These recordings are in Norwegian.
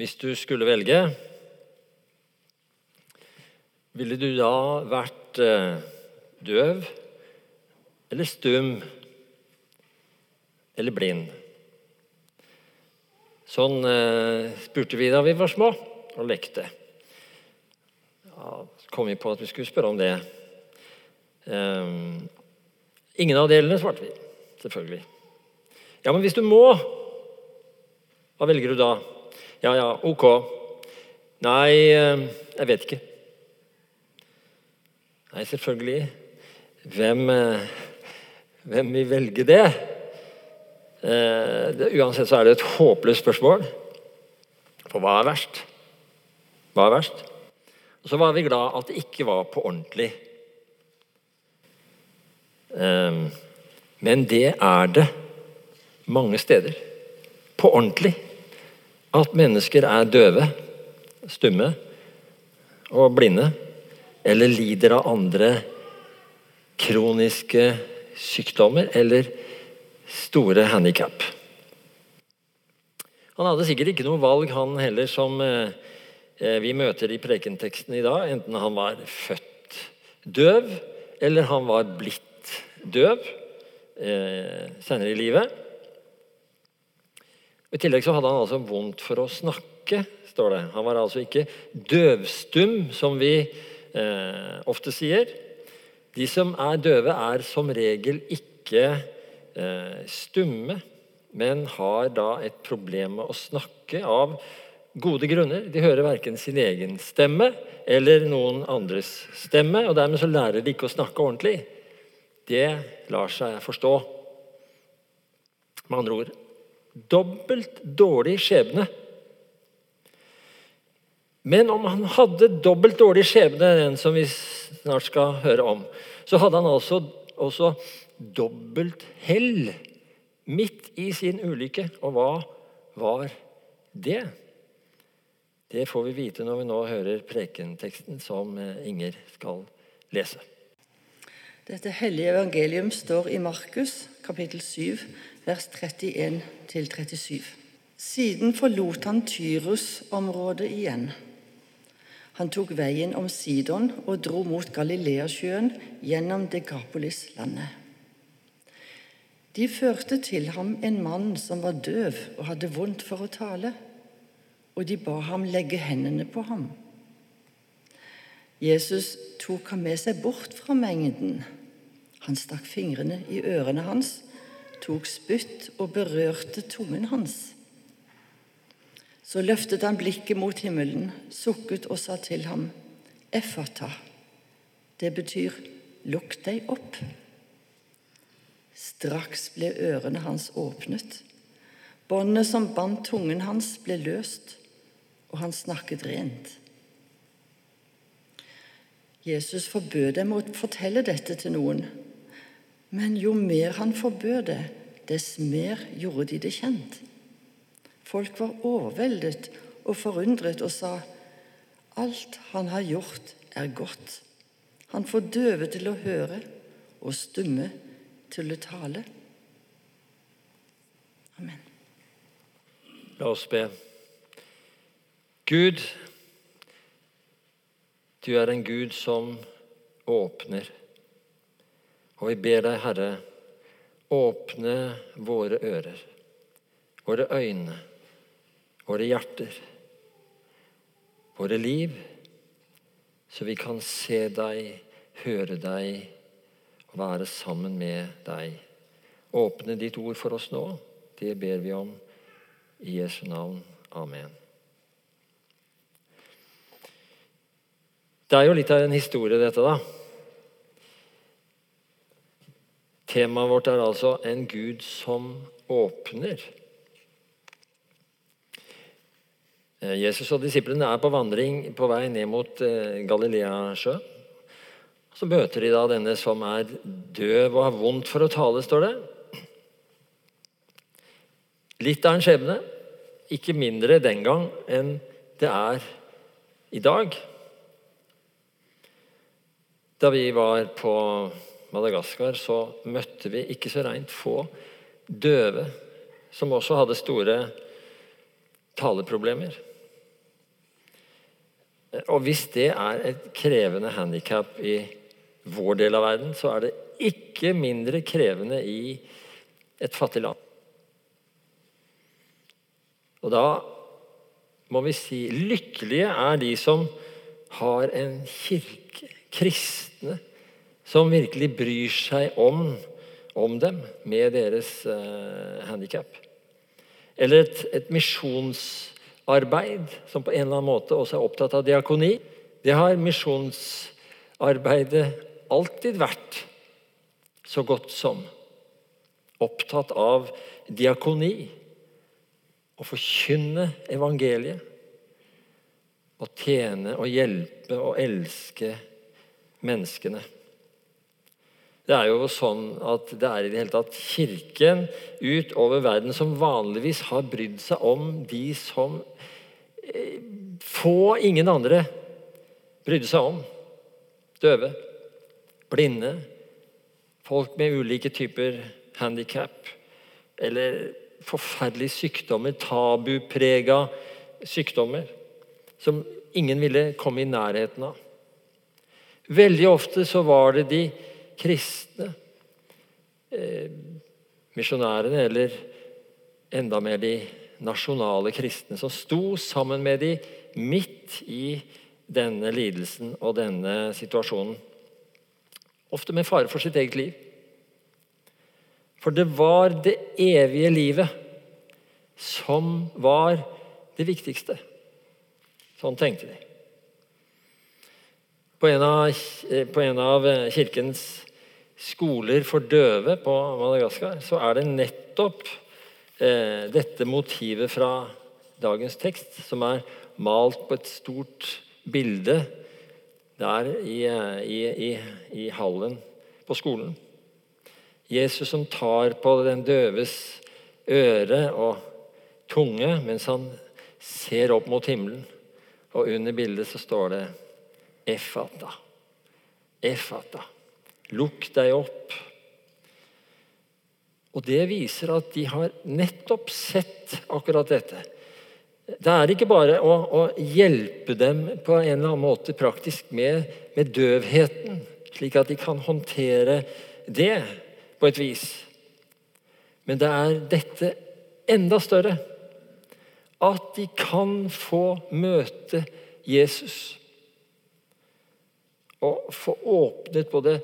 Hvis du skulle velge, ville du da vært eh, døv eller stum eller blind? Sånn eh, spurte vi da vi var små og lekte. Ja, så kom vi på at vi skulle spørre om det. Um, ingen av delene, svarte vi. Selvfølgelig. Ja, men hvis du må, hva velger du da? Ja, ja, ok. Nei, eh, jeg vet ikke. Nei, selvfølgelig. Hvem, eh, hvem vil velge? Eh, det? Uansett så er det et håpløst spørsmål. For hva er verst? Hva er verst? Og så var vi glad at det ikke var på ordentlig. Men det er det mange steder. På ordentlig. At mennesker er døve, stumme og blinde. Eller lider av andre kroniske sykdommer eller store handikap. Han hadde sikkert ikke noe valg, han heller, som eh, vi møter i prekenteksten i dag. Enten han var født døv, eller han var blitt døv eh, senere i livet. I tillegg så hadde han altså vondt for å snakke, står det. Han var altså ikke døvstum, som vi eh, ofte sier. De som er døve, er som regel ikke eh, stumme, men har da et problem med å snakke av gode grunner. De hører verken sin egen stemme eller noen andres stemme, og dermed så lærer de ikke å snakke ordentlig. Det lar seg forstå. Med andre ord dobbelt dårlig skjebne. Men om han hadde dobbelt dårlig skjebne, den som vi snart skal høre om, så hadde han også, også dobbelt hell midt i sin ulykke. Og hva var det? Det får vi vite når vi nå hører prekenteksten som eh, Inger skal lese. Dette hellige evangelium står i Markus kapittel 7, vers 31-37. Siden forlot han Tyrus-området igjen. Han tok veien om Sidon og dro mot Galileasjøen gjennom Degapolis-landet. De førte til ham en mann som var døv og hadde vondt for å tale, og de ba ham legge hendene på ham. Jesus tok ham med seg bort fra mengden. Han stakk fingrene i ørene hans tok spytt og berørte tungen hans. Så løftet han blikket mot himmelen, sukket og sa til ham, Effata. Det betyr lukk deg opp. Straks ble ørene hans åpnet. Båndet som bandt tungen hans, ble løst, og han snakket rent. Jesus forbød dem å fortelle dette til noen, men jo mer han forbød det, dess mer gjorde de det kjent. Folk var overveldet og forundret og sa, Alt han har gjort, er godt. Han får døve til å høre og stumme til å tale. Amen. La oss be. Gud, du er en Gud som åpner. Og vi ber deg, Herre, åpne våre ører, våre øyne, våre hjerter, våre liv, så vi kan se deg, høre deg og være sammen med deg. Åpne ditt ord for oss nå. Det ber vi om i Jesu navn. Amen. Det er jo litt av en historie, dette, da. Temaet vårt er altså 'en Gud som åpner'. Eh, Jesus og disiplene er på vandring på vei ned mot Galileasjøen. Galileasjø. Så møter de da denne som er døv og har vondt for å tale, står det. Litt av en skjebne. Ikke mindre den gang enn det er i dag. Da vi var på Madagaskar, så møtte vi ikke så rent få døve som også hadde store taleproblemer. Og hvis det er et krevende handikap i vår del av verden, så er det ikke mindre krevende i et fattig land. Og da må vi si lykkelige er de som har en kirke, kristne, som virkelig bryr seg om, om dem med deres eh, handikap. Eller et, et misjonsarbeid som på en eller annen måte også er opptatt av diakoni. Det har misjonsarbeidet alltid vært så godt som opptatt av diakoni. Å forkynne evangeliet. Å tjene og hjelpe og elske menneskene. Det er jo sånn at det er i det hele tatt Kirken utover verden som vanligvis har brydd seg om de som eh, få, ingen andre, brydde seg om. Døve, blinde, folk med ulike typer handikap eller forferdelige sykdommer, tabuprega sykdommer, som ingen ville komme i nærheten av. Veldig ofte så var det de kristne, eh, misjonærene, eller enda mer de nasjonale kristne, som sto sammen med de midt i denne lidelsen og denne situasjonen. Ofte med fare for sitt eget liv. For det var det evige livet som var det viktigste. Sånn tenkte de. På en av, på en av kirkens skoler for døve på Madagaskar så er det nettopp eh, dette motivet fra dagens tekst, som er malt på et stort bilde der i, i, i, i hallen på skolen. Jesus som tar på den døves øre og tunge mens han ser opp mot himmelen. Og under bildet så står det Efata. Efata. Lukk deg opp. Og Det viser at de har nettopp sett akkurat dette. Det er ikke bare å, å hjelpe dem på en eller annen måte praktisk med, med døvheten, slik at de kan håndtere det på et vis. Men det er dette enda større at de kan få møte Jesus. Og få åpnet både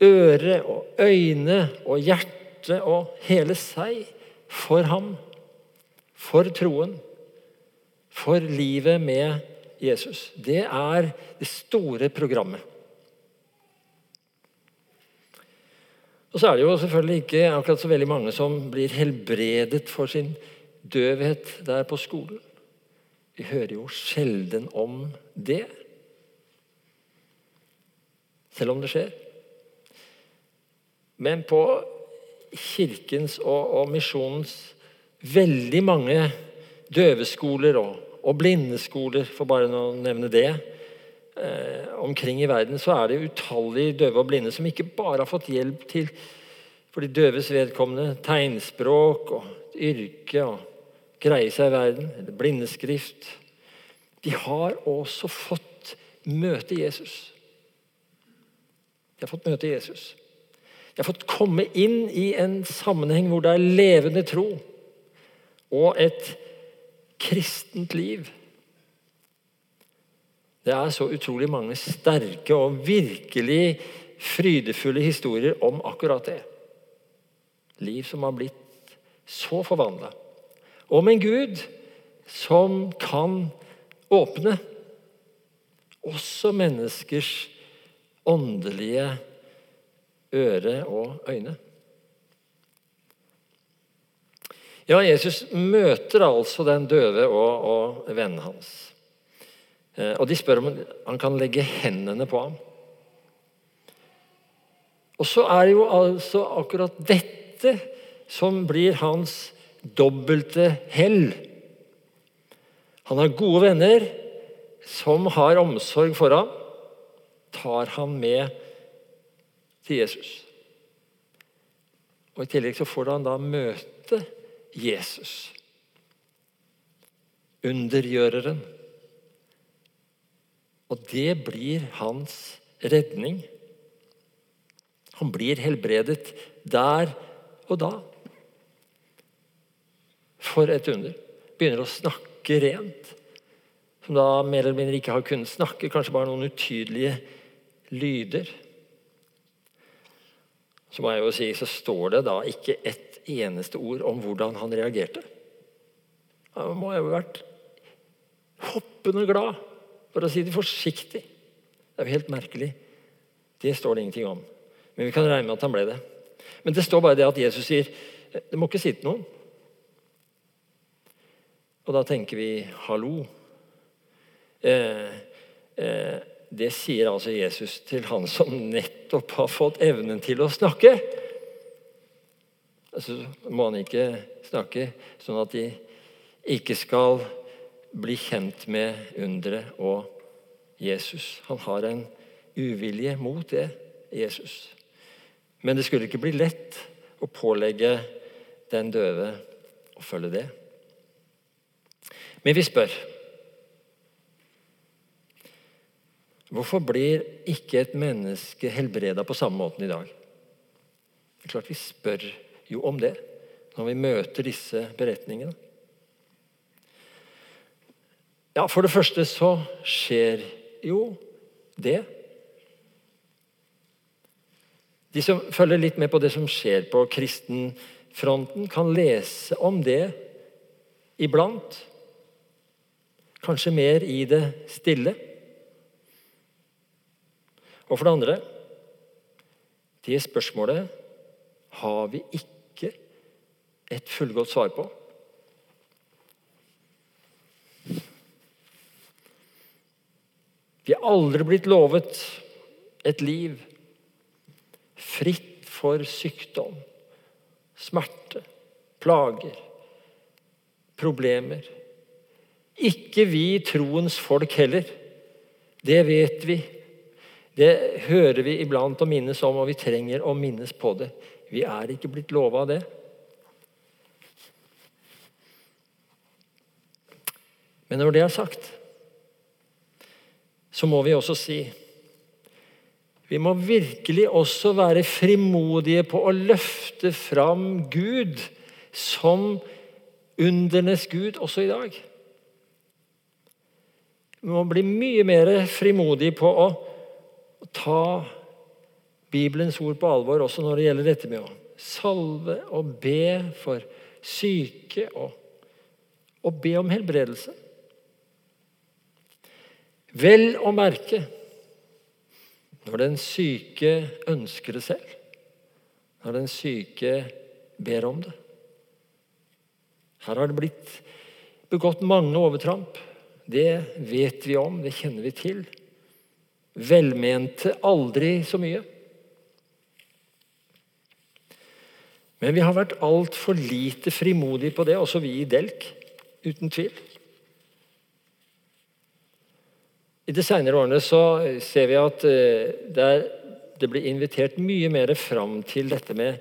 øre og øyne og hjerte og hele seg for ham. For troen. For livet med Jesus. Det er det store programmet. Og så er det jo selvfølgelig ikke akkurat så veldig mange som blir helbredet for sin døvhet der på skolen. Vi hører jo sjelden om det. Selv om det skjer. Men på kirkens og, og misjonens veldig mange døveskoler og, og blindeskoler, for bare å nevne det, eh, omkring i verden, så er det utallige døve og blinde som ikke bare har fått hjelp til for de døves vedkommende tegnspråk og yrke og greie seg i verden, eller blindeskrift. De har også fått møte Jesus. De har fått møte Jesus. De har fått komme inn i en sammenheng hvor det er levende tro og et kristent liv. Det er så utrolig mange sterke og virkelig frydefulle historier om akkurat det. Liv som har blitt så forvandla. Om en Gud som kan åpne også menneskers åndelige øre og øyne. Ja, Jesus møter altså den døve og, og vennen hans. Eh, og De spør om han kan legge hendene på ham. Og så er det jo altså akkurat dette som blir hans dobbelte hell. Han har gode venner som har omsorg for ham. Tar han med til Jesus. Og I tillegg så får han da møte Jesus. Undergjøreren Og det blir hans redning. Han blir helbredet der og da. For et under. Begynner å snakke rent. Som da mer eller mindre ikke har kunnet snakke, kanskje bare noen utydelige lyder. Så må jeg jo si, så står det da ikke ett eneste ord om hvordan han reagerte. Han må jo ha vært hoppende glad, for å si det forsiktig. Det er jo helt merkelig. Det står det ingenting om. Men vi kan regne med at han ble det. Men det står bare det at Jesus sier det må ikke sitte noen. Og da tenker vi hallo. Eh, eh, det sier altså Jesus til han som nettopp har fått evnen til å snakke. Så må han ikke snakke sånn at de ikke skal bli kjent med underet og Jesus. Han har en uvilje mot det, Jesus. Men det skulle ikke bli lett å pålegge den døve å følge det. Men vi spør Hvorfor blir ikke et menneske helbreda på samme måten i dag? Det er klart Vi spør jo om det når vi møter disse beretningene. Ja, For det første så skjer jo det. De som følger litt med på det som skjer på kristenfronten, kan lese om det iblant. Kanskje mer i det stille. Og for det andre Det spørsmålet har vi ikke et fullgodt svar på. Vi er aldri blitt lovet et liv fritt for sykdom, smerte, plager, problemer. Ikke vi troens folk heller. Det vet vi. Det hører vi iblant og minnes om, og vi trenger å minnes på det. Vi er ikke blitt lova det. Men når det er sagt, så må vi også si vi må virkelig også være frimodige på å løfte fram Gud som undernes Gud også i dag. Vi må bli mye mer frimodige på å ta Bibelens ord på alvor også når det gjelder dette med å salve og be for syke og, og be om helbredelse. Vel å merke når den syke ønsker det selv, når den syke ber om det. Her har det blitt begått mange overtramp. Det vet vi om, det kjenner vi til. Velmente aldri så mye. Men vi har vært altfor lite frimodige på det, også vi i Delk. Uten tvil. I de senere årene så ser vi at eh, det, er, det blir invitert mye mer fram til dette med,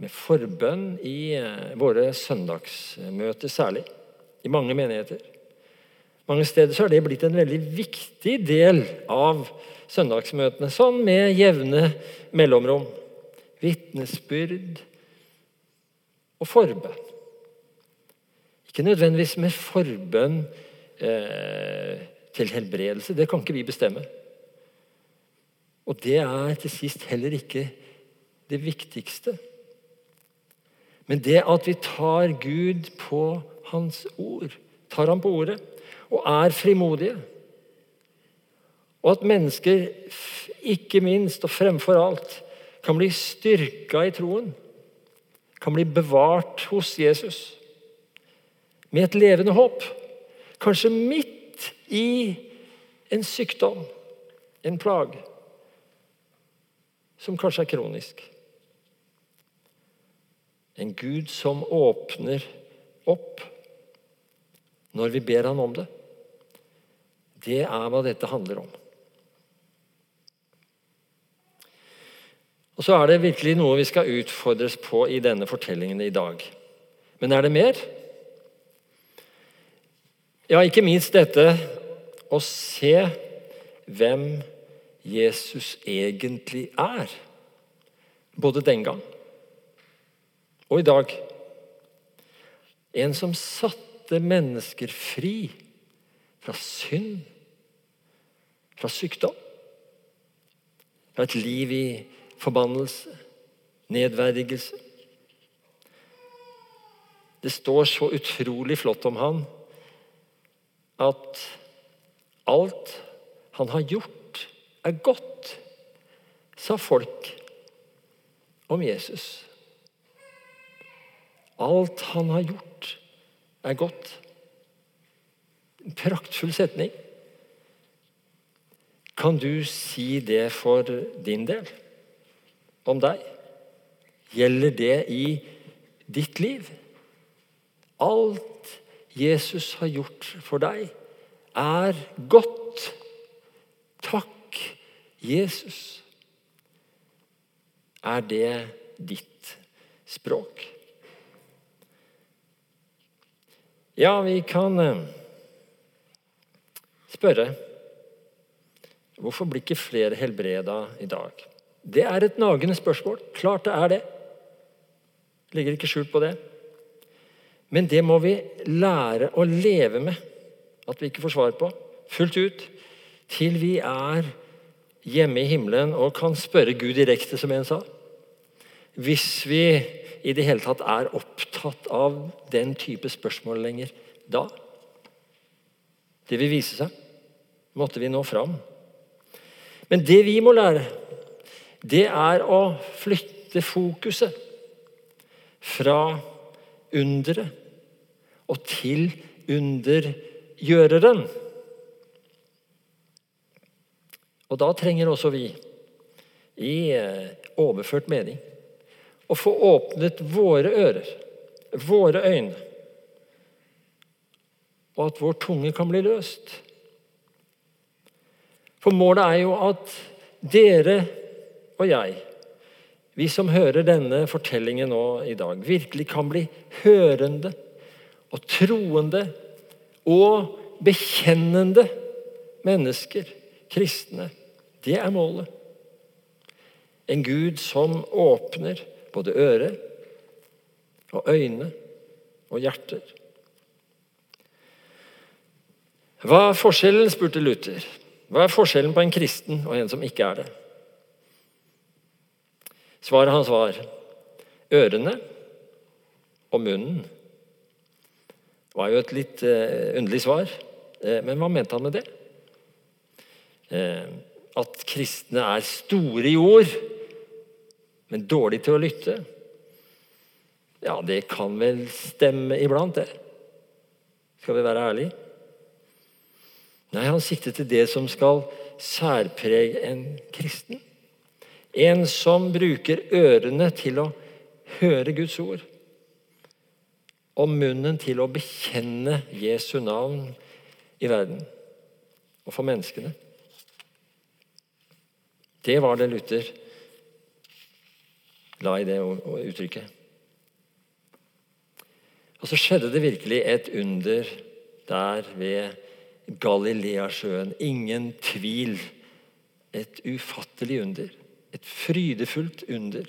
med forbønn i eh, våre søndagsmøter, særlig. I mange menigheter. Mange steder så har det blitt en veldig viktig del av søndagsmøtene. Sånn med jevne mellomrom. Vitnesbyrd og forbønn. Ikke nødvendigvis med forbønn eh, til helbredelse. Det kan ikke vi bestemme. Og det er til sist heller ikke det viktigste. Men det at vi tar Gud på Hans ord, tar ham på ordet, og er frimodige. Og at mennesker, ikke minst og fremfor alt, kan bli styrka i troen. Kan bli bevart hos Jesus. Med et levende håp. Kanskje midt i en sykdom, en plage, som kanskje er kronisk. En Gud som åpner opp når vi ber han om det. Det er hva dette handler om. Og Så er det virkelig noe vi skal utfordres på i denne fortellingen i dag. Men er det mer? Ja, ikke minst dette å se hvem Jesus egentlig er. Både den gang og i dag. En som satte mennesker fri fra synd, fra sykdom, fra et liv i forbannelse, nedverdigelse. Det står så utrolig flott om han at alt han har gjort, er godt, sa folk om Jesus. Alt han har gjort, er godt. En praktfull setning. Kan du si det for din del? Om deg? Gjelder det i ditt liv? Alt Jesus har gjort for deg, er godt. Takk, Jesus. Er det ditt språk? Ja, vi kan eh, spørre Hvorfor blir ikke flere helbreda i dag? Det er et nagende spørsmål. Klart det er det. Ligger ikke skjult på det. Men det må vi lære å leve med at vi ikke får svar på fullt ut, til vi er hjemme i himmelen og kan spørre Gud direkte, som en sa. Hvis vi i det hele tatt er opptatt av den type spørsmål lenger da. Det vil vise seg. Måtte vi nå fram. Men det vi må lære, det er å flytte fokuset fra underet og til undergjøreren. Og da trenger også vi, i eh, overført mening, å få åpnet våre ører, våre øyne, og at vår tunge kan bli løst. For målet er jo at dere og jeg, vi som hører denne fortellingen nå i dag, virkelig kan bli hørende og troende og bekjennende mennesker, kristne. Det er målet. En Gud som åpner både øre og øyne og hjerter. Hva er forskjellen, spurte Luther. Hva er forskjellen på en kristen og en som ikke er det? Svaret hans var ørene og munnen. Det var jo et litt uh, underlig svar, uh, men hva mente han med det? Uh, at kristne er store i ord, men dårlige til å lytte. Ja, det kan vel stemme iblant, det. Skal vi være ærlige? Nei, han siktet til det som skal særprege en kristen. En som bruker ørene til å høre Guds ord. Og munnen til å bekjenne Jesu navn i verden og for menneskene. Det var det Luther la i det uttrykket. Og så skjedde det virkelig et under der ved Galileasjøen. Ingen tvil. Et ufattelig under. Et frydefullt under.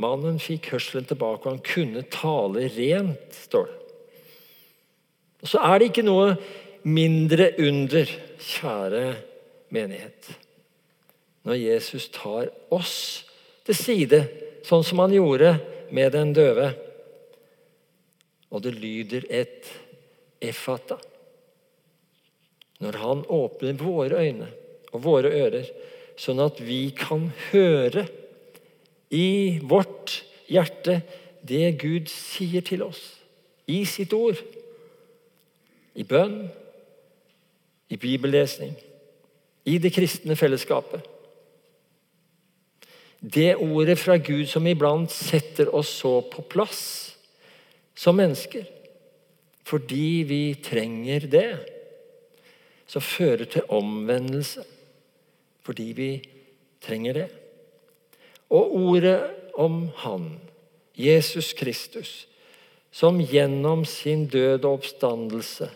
Mannen fikk hørselen tilbake, og han kunne tale rent, står det. Og Så er det ikke noe mindre under, kjære menighet når Jesus tar oss til side, sånn som han gjorde med den døve. Og det lyder et efata. Når han åpner våre øyne og våre ører, sånn at vi kan høre i vårt hjerte det Gud sier til oss i sitt ord. I bønn, i bibellesning, i det kristne fellesskapet. Det ordet fra Gud som iblant setter oss så på plass som mennesker, fordi vi trenger det, som fører til omvendelse fordi vi trenger det. Og ordet om Han, Jesus Kristus, som gjennom sin død og oppstandelse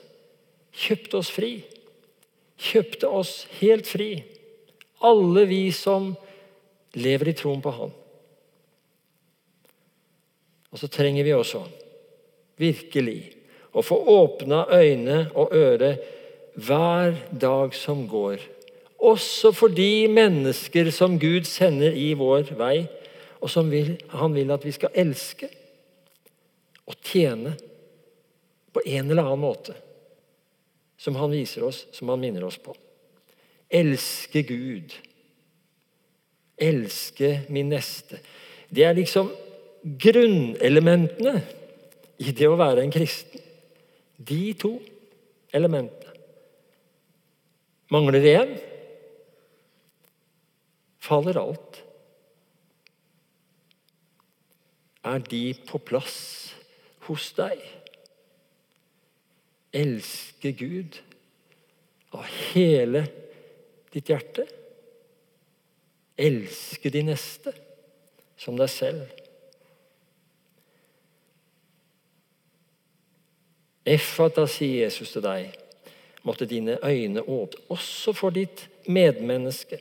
kjøpte oss fri. kjøpte oss helt fri. Alle vi som lever i troen på Han. Og så trenger vi også, virkelig, å få åpna øyne og øre hver dag som går. Også for de mennesker som Gud sender i vår vei, og som vil, han vil at vi skal elske og tjene på en eller annen måte. Som han viser oss, som han minner oss på. Elske Gud. Elske min neste. Det er liksom grunnelementene i det å være en kristen. De to elementene. Mangler én, faller alt. Er de på plass hos deg? Elske Gud av hele ditt hjerte? Elske de neste som deg selv? Effata, sier Jesus til deg, måtte dine øyne åpne, også for ditt medmenneske.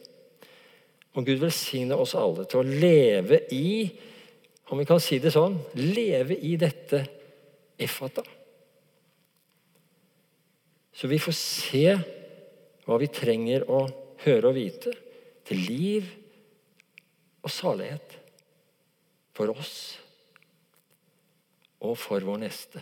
Og Gud velsigne oss alle til å leve i, om vi kan si det sånn, leve i dette effata. Så vi får se hva vi trenger å høre og vite til liv og salighet for oss og for vår neste.